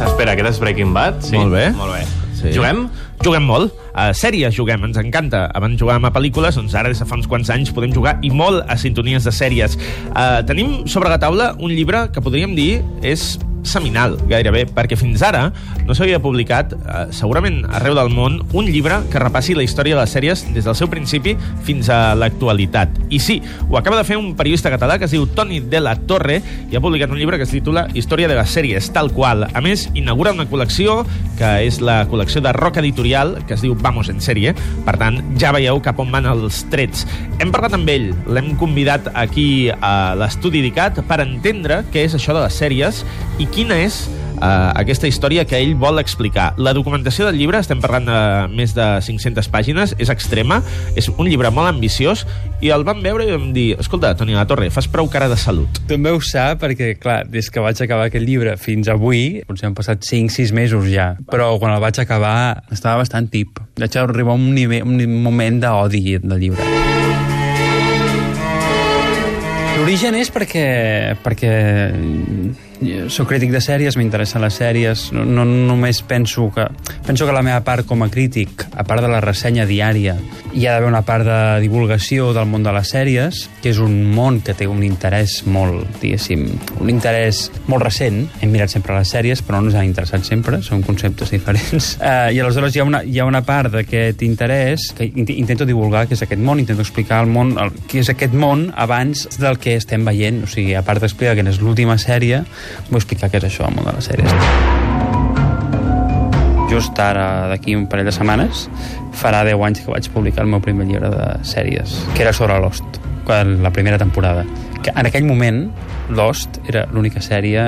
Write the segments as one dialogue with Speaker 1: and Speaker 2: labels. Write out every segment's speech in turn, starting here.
Speaker 1: Espera, aquest és Breaking Bad? Sí.
Speaker 2: Molt bé.
Speaker 1: Molt bé.
Speaker 2: Sí.
Speaker 1: Juguem?
Speaker 2: Juguem molt. A sèries juguem, ens encanta. Abans jugàvem a pel·lícules, doncs ara des de fa uns quants anys podem jugar i molt a sintonies de sèries. Uh, tenim sobre la taula un llibre que podríem dir és seminal, gairebé, perquè fins ara no s'havia publicat, eh, segurament arreu del món, un llibre que repassi la història de les sèries des del seu principi fins a l'actualitat. I sí, ho acaba de fer un periodista català que es diu Toni de la Torre i ha publicat un llibre que es titula Història de les sèries, tal qual. A més, inaugura una col·lecció que és la col·lecció de Roca Editorial, que es diu Vamos en sèrie. Per tant, ja veieu cap on van els trets. Hem parlat amb ell, l'hem convidat aquí a l'estudi d'ICAT per entendre què és això de les sèries i quina és uh, aquesta història que ell vol explicar. La documentació del llibre, estem parlant de més de 500 pàgines, és extrema, és un llibre molt ambiciós, i el vam veure i vam dir, escolta, Toni La Torre, fas prou cara de salut.
Speaker 3: També ho sap, perquè, clar, des que vaig acabar aquest llibre fins avui, potser han passat 5-6 mesos ja, però quan el vaig acabar estava bastant tip. Vaig arribar a un, nivell, un moment d'odi del llibre. L'origen és perquè, perquè soc crític de sèries, m'interessen les sèries, no, no només penso que... Penso que la meva part com a crític, a part de la ressenya diària, hi ha d'haver una part de divulgació del món de les sèries, que és un món que té un interès molt, diguéssim, un interès molt recent. Hem mirat sempre les sèries, però no ens han interessat sempre, són conceptes diferents. Uh, I aleshores hi ha una, hi ha una part d'aquest interès que intento divulgar, que és aquest món, intento explicar el món, el, què és aquest món abans del que estem veient. O sigui, a part d'explicar que és l'última sèrie, vull explicar què és això, el món de les sèries. Just ara, d'aquí un parell de setmanes, farà 10 anys que vaig publicar el meu primer llibre de sèries, que era sobre Lost, la primera temporada. Que en aquell moment, Lost era l'única sèrie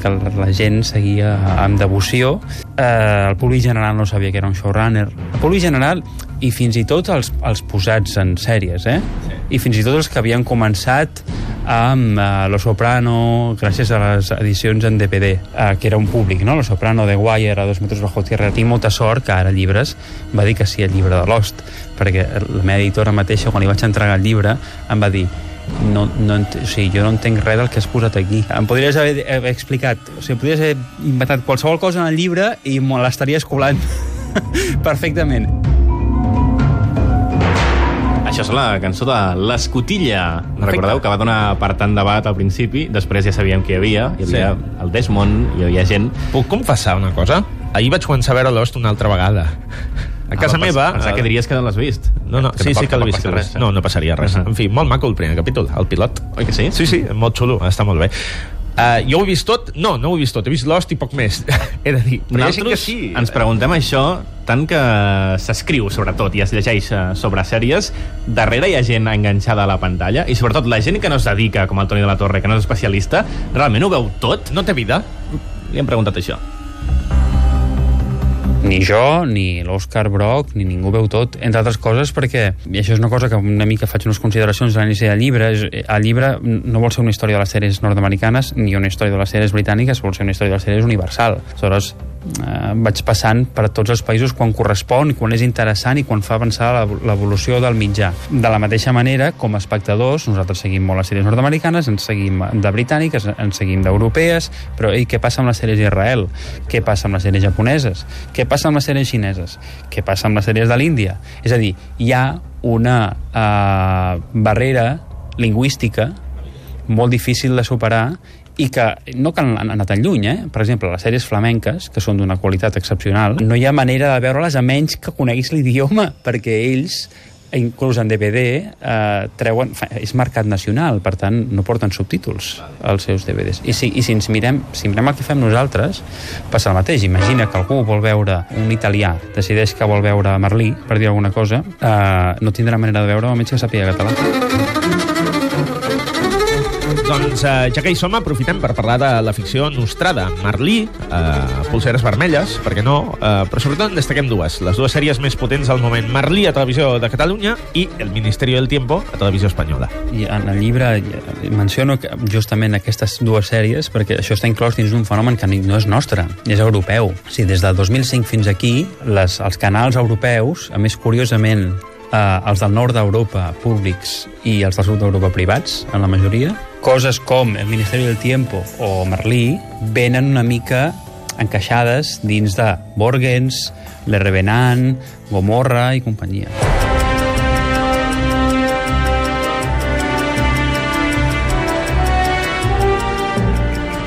Speaker 3: que la gent seguia amb devoció. Eh, el públic general no sabia que era un showrunner. El públic general i fins i tot els, els posats en sèries, eh? Sí. I fins i tot els que havien començat amb uh, Lo Soprano, gràcies a les edicions en DVD, uh, que era un públic, no? Lo Soprano, The Wire, a dos metres bajo tierra. Tinc molta sort que ara llibres va dir que sí al llibre de Lost, perquè la meva editora mateixa, quan li vaig entregar el llibre, em va dir no, no, o sigui, jo no entenc res del que has posat aquí. Em podries haver, haver explicat, o sigui, podries haver inventat qualsevol cosa en el llibre i me l'estaries coblant perfectament.
Speaker 1: Això és la cançó de l'Escotilla. Recordeu que va donar per tant debat al principi, després ja sabíem que hi havia. Hi havia sí. el Desmond, hi havia gent...
Speaker 2: Puc confessar una cosa? Ahir vaig començar a veure Lost una altra vegada. A casa
Speaker 1: ah,
Speaker 2: meva...
Speaker 1: Pensava que diries que no l'has vist.
Speaker 2: No, no,
Speaker 1: que
Speaker 2: sí, sí que l'he vist.
Speaker 1: res, eh?
Speaker 2: No, no passaria res.
Speaker 1: Uh -huh.
Speaker 2: En fi, molt maco el primer capítol, el pilot.
Speaker 1: Oi que sí?
Speaker 2: Sí, sí, molt xulo, està molt bé. Uh, jo ho he vist tot? No, no ho he vist tot. He vist Lost i poc més. he de dir. Però gent que
Speaker 1: Nosaltres
Speaker 2: sí.
Speaker 1: ens preguntem això tant que s'escriu, sobretot, i es llegeix eh, sobre sèries, darrere hi ha gent enganxada a la pantalla, i sobretot la gent que no es dedica, com el Toni de la Torre, que no és especialista, realment ho veu tot?
Speaker 2: No té vida?
Speaker 1: Li hem preguntat això.
Speaker 3: Ni jo, ni l'Òscar Brock, ni ningú veu tot, entre altres coses perquè, i això és una cosa que una mica faig unes consideracions a l'inici del llibre, és, el llibre no vol ser una història de les sèries nord-americanes ni una història de les sèries britàniques, vol ser una història de les sèries universal. Aleshores, eh, vaig passant per tots els països quan correspon, quan és interessant i quan fa avançar l'evolució del mitjà. De la mateixa manera, com a espectadors, nosaltres seguim molt les sèries nord-americanes, ens seguim de britàniques, ens seguim d'europees, però ei, què passa amb les sèries d'Israel? Què passa amb les sèries japoneses? Què passa amb les sèries xineses? Què passa amb les sèries de l'Índia? És a dir, hi ha una eh, barrera lingüística molt difícil de superar i que no cal anar tan lluny, eh? Per exemple, les sèries flamenques, que són d'una qualitat excepcional, no hi ha manera de veure-les a menys que coneguis l'idioma, perquè ells inclús en DVD eh, treuen, és mercat nacional per tant no porten subtítols als seus DVDs i si, i si ens mirem si mirem el que fem nosaltres passa el mateix. Imagina que algú vol veure un italià decideix que vol veure Merlí per dir alguna cosa eh, no tindrà manera de veure almenys que sàpiga català
Speaker 2: Doncs eh, ja que hi som, aprofitem per parlar de la ficció nostrada. Merlí, eh, Polseres Vermelles, perquè no, eh, però sobretot en destaquem dues, les dues sèries més potents al moment. Merlí a Televisió de Catalunya i El Ministerio del Tiempo a Televisió Espanyola.
Speaker 3: I en el llibre menciono que justament aquestes dues sèries perquè això està inclòs dins d'un fenomen que no és nostre, és europeu. O sigui, des del 2005 fins aquí, les, els canals europeus, a més curiosament, eh, els del nord d'Europa públics i els del sud d'Europa privats, en la majoria, coses com el Ministeri del Tiempo o Merlí venen una mica encaixades dins de Borgens, Le Revenant, Gomorra i companyia.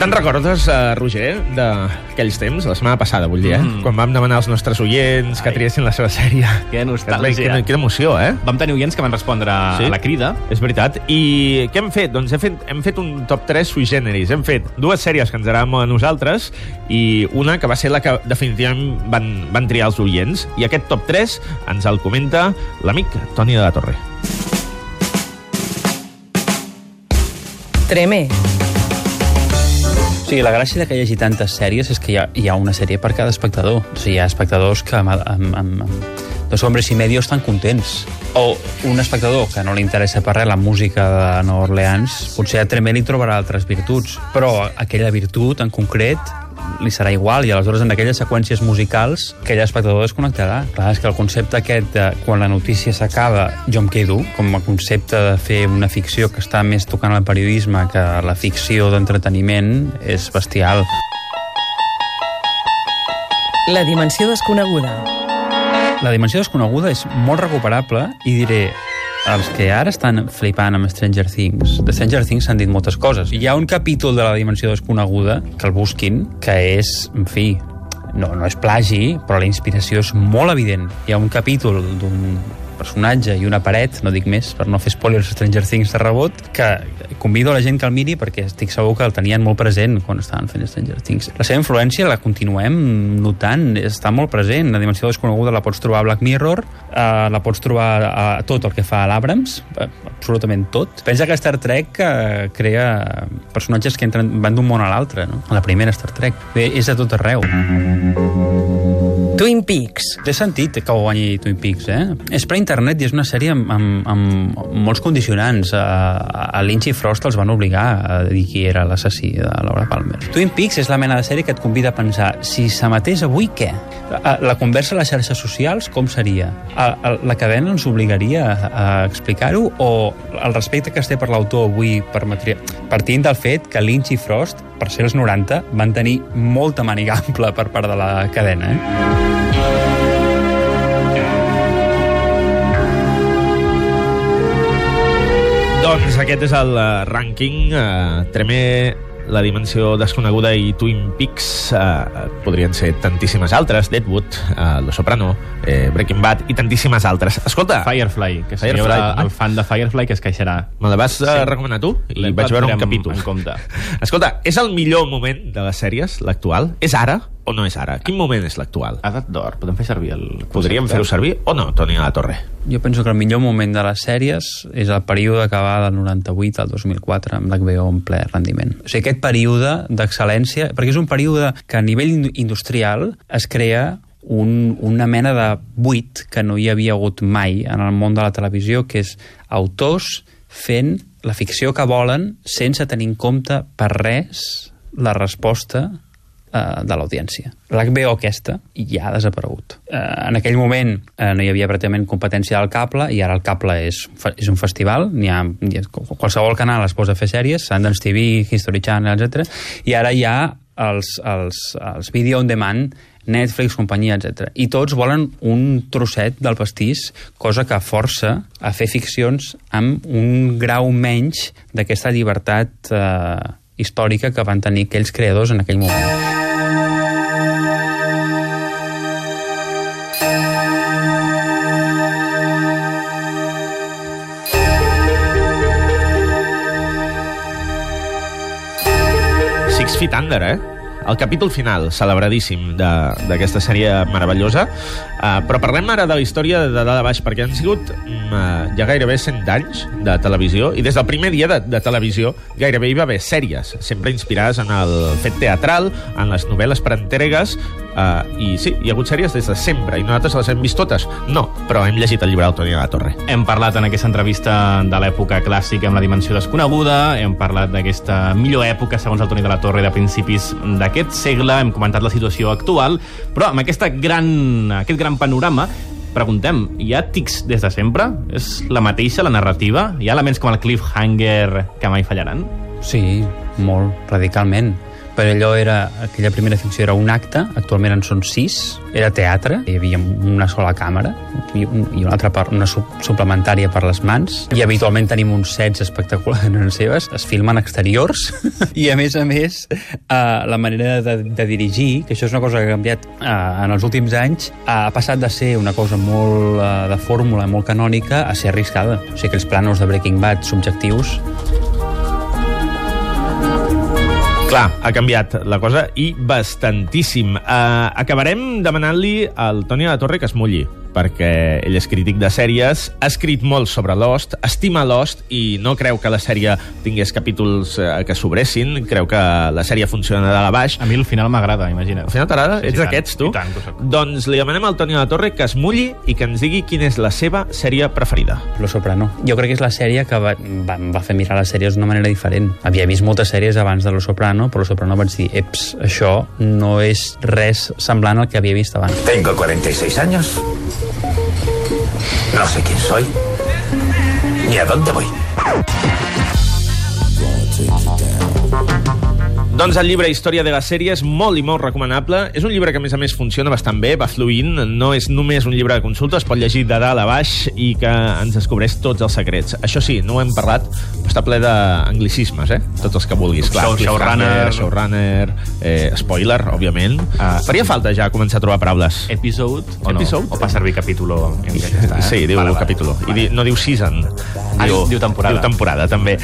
Speaker 2: Te'n recordes, uh, Roger, d'aquells temps, la setmana passada, vull dir, eh?
Speaker 1: Mm.
Speaker 2: Quan vam demanar als nostres oients que
Speaker 1: Ai.
Speaker 2: triessin la seva sèrie.
Speaker 1: Que
Speaker 2: Quina,
Speaker 1: nostàlgia.
Speaker 2: quina emoció, eh?
Speaker 1: Vam tenir oients que van respondre
Speaker 2: Sí?
Speaker 1: a la crida.
Speaker 2: És veritat. I què hem fet? Doncs hem fet, hem fet un top 3 sui generis. Hem fet dues sèries que ens agraden molt a nosaltres i una que va ser la que definitivament van, van triar els oients. I aquest top 3 ens el comenta l'amic Toni de la Torre.
Speaker 4: Tremé.
Speaker 3: Sigui, la gràcia de que hi hagi tantes sèries és que hi ha, hi ha una sèrie per cada espectador. O sigui, hi ha espectadors que amb, amb, amb, amb dos hombres i medio estan contents. O un espectador que no li interessa per res la música de Nova Orleans, potser a Tremé li trobarà altres virtuts, però aquella virtut en concret li serà igual i aleshores en aquelles seqüències musicals aquell espectador es connectarà. Clar, és que el concepte aquest de quan la notícia s'acaba jo em quedo, com a concepte de fer una ficció que està més tocant el periodisme que la ficció d'entreteniment és bestial.
Speaker 4: La dimensió desconeguda.
Speaker 3: La dimensió desconeguda és molt recuperable i diré els que ara estan flipant amb Stranger Things, de Stranger Things s'han dit moltes coses. Hi ha un capítol de la dimensió desconeguda que el busquin, que és, en fi, no, no és plagi, però la inspiració és molt evident. Hi ha un capítol d'un personatge i una paret, no dic més per no fer spoilers a Stranger Things de rebot, que convido a la gent que el miri perquè estic segur que el tenien molt present quan estaven fent Stranger Things. La seva influència la continuem notant, està molt present. La dimensió desconeguda la pots trobar a Black Mirror, eh, la pots trobar a tot el que fa l'Abrams, eh, absolutament tot. Pensa que Star Trek eh, crea personatges que entren, van d'un món a l'altre, no? La primera Star Trek. Bé, és a tot arreu.
Speaker 4: Twin Peaks.
Speaker 3: Té sentit que ho guanyi Twin Peaks, eh? És per internet i és una sèrie amb, amb, amb molts condicionants. A, a Lynch i Frost els van obligar a dir qui era l'assassí de Laura Palmer. Twin Peaks és la mena de sèrie que et convida a pensar si s'emetés avui, què? La conversa a les xarxes socials, com seria? A, a, la cadena ens obligaria a, a explicar-ho o el respecte que es té per l'autor avui permetria... Partint del fet que Lynch i Frost, per ser els 90, van tenir molta màniga ampla per part de la cadena, eh?
Speaker 2: Doncs aquest és el uh, rànquing. Uh, Tremé, La Dimensió Desconeguda i Twin Peaks. Uh, podrien ser tantíssimes altres. Deadwood, uh, Lo Soprano, eh, Breaking Bad i tantíssimes altres. Escolta,
Speaker 1: Firefly, que si
Speaker 2: Firefly, home.
Speaker 1: el fan de Firefly que es queixarà.
Speaker 2: me la vas uh,
Speaker 1: Sí.
Speaker 2: recomanar tu? I
Speaker 1: La
Speaker 2: vaig veure un capítol.
Speaker 1: en compte.
Speaker 2: Escolta, és el millor moment de les sèries, l'actual? És ara o no és ara? Quin moment és l'actual?
Speaker 1: Edat d'or, podem fer servir el
Speaker 2: Podríem fer-ho servir o no, Toni de la Torre?
Speaker 3: Jo penso que el millor moment de les sèries és el període que va del 98 al 2004 amb l'HBO en ple rendiment. O sigui, aquest període d'excel·lència, perquè és un període que a nivell indu- industrial es crea un, una mena de buit que no hi havia hagut mai en el món de la televisió, que és autors fent la ficció que volen sense tenir en compte per res la resposta de l'audiència. L'HBO aquesta ja ha desaparegut. Eh, en aquell moment eh, no hi havia pràcticament competència del cable i ara el cable és, és un festival, n'hi ha, hi ha, qualsevol canal es posa a fer sèries, Sundance TV, History Channel, etc. I ara hi ha els, els, els video on demand Netflix, companyia, etc. I tots volen un trosset del pastís, cosa que força a fer ficcions amb un grau menys d'aquesta llibertat eh, històrica que van tenir aquells creadors en aquell moment.
Speaker 2: Feet Under, eh? El capítol final, celebradíssim, d'aquesta sèrie meravellosa. Uh, però parlem ara de la història de dalt a baix, perquè han sigut uh, ja gairebé 100 anys de televisió, i des del primer dia de, de televisió gairebé hi va haver sèries, sempre inspirades en el fet teatral, en les novel·les per entregues, uh, i sí, hi ha hagut sèries des de sempre, i nosaltres les hem vist totes? No, però hem llegit el llibre del Toni de la Torre.
Speaker 1: Hem parlat en aquesta entrevista de l'època clàssica amb la dimensió desconeguda, hem parlat d'aquesta millor època, segons el Toni de la Torre, de principis d'aquest segle, hem comentat la situació actual, però amb aquesta gran, aquest gran panorama preguntem, hi ha tics des de sempre? És la mateixa, la narrativa? Hi ha elements com el cliffhanger que mai fallaran?
Speaker 3: Sí, molt, radicalment. Però allò era, aquella primera ficció era un acte, actualment en són sis, era teatre, hi havia una sola càmera i, un, i una altra part, una suplementària per les mans, i habitualment tenim uns sets espectaculars en les seves, es filmen exteriors, i a més a més, eh, la manera de, de dirigir, que això és una cosa que ha canviat eh, en els últims anys, ha passat de ser una cosa molt eh, de fórmula, molt canònica, a ser arriscada. O sigui, aquells plànols de Breaking Bad subjectius
Speaker 2: Clar, ha canviat la cosa i bastantíssim. Uh, acabarem demanant-li al Toni de la Torre que es mulli perquè ell és crític de sèries, ha escrit molt sobre Lost, estima Lost i no creu que la sèrie tingués capítols eh, que sobressin, creu que la sèrie funciona de dalt a baix.
Speaker 1: A mi el final m'agrada, imagina't.
Speaker 2: Al final t'agrada?
Speaker 1: Sí,
Speaker 2: Ets d'aquests, tu?
Speaker 1: i tant.
Speaker 2: Doncs li demanem al Toni de la Torre que es mulli i que ens digui quina és la seva sèrie preferida.
Speaker 3: Lo Soprano. Jo crec que és la sèrie que va, va, va fer mirar les sèries d'una manera diferent. Havia vist moltes sèries abans de Lo Soprano, però Lo Soprano vaig dir, eps, això no és res semblant al que havia vist abans.
Speaker 5: Tengo 46 años. No sé quién soy. Ni a dónde voy.
Speaker 2: Doncs el llibre Història de la sèrie és molt i molt recomanable. És un llibre que, a més a més, funciona bastant bé, va fluint. No és només un llibre de consulta, es pot llegir de dalt a baix i que ens descobreix tots els secrets. Això sí, no ho hem parlat, però està ple d'anglicismes, eh? Tots els que vulguis. Clar,
Speaker 1: Show- showrunner.
Speaker 2: showrunner, eh, spoiler, òbviament.
Speaker 1: Ah,
Speaker 2: Faria falta ja començar a trobar paraules.
Speaker 1: Episode o no?
Speaker 2: Episode?
Speaker 1: O fa servir capítulo? En ja està, eh?
Speaker 2: Sí, diu
Speaker 1: Vale, vale.
Speaker 2: capítol. I di, no diu season.
Speaker 1: Ah, diu temporada.
Speaker 2: Diu temporada, també.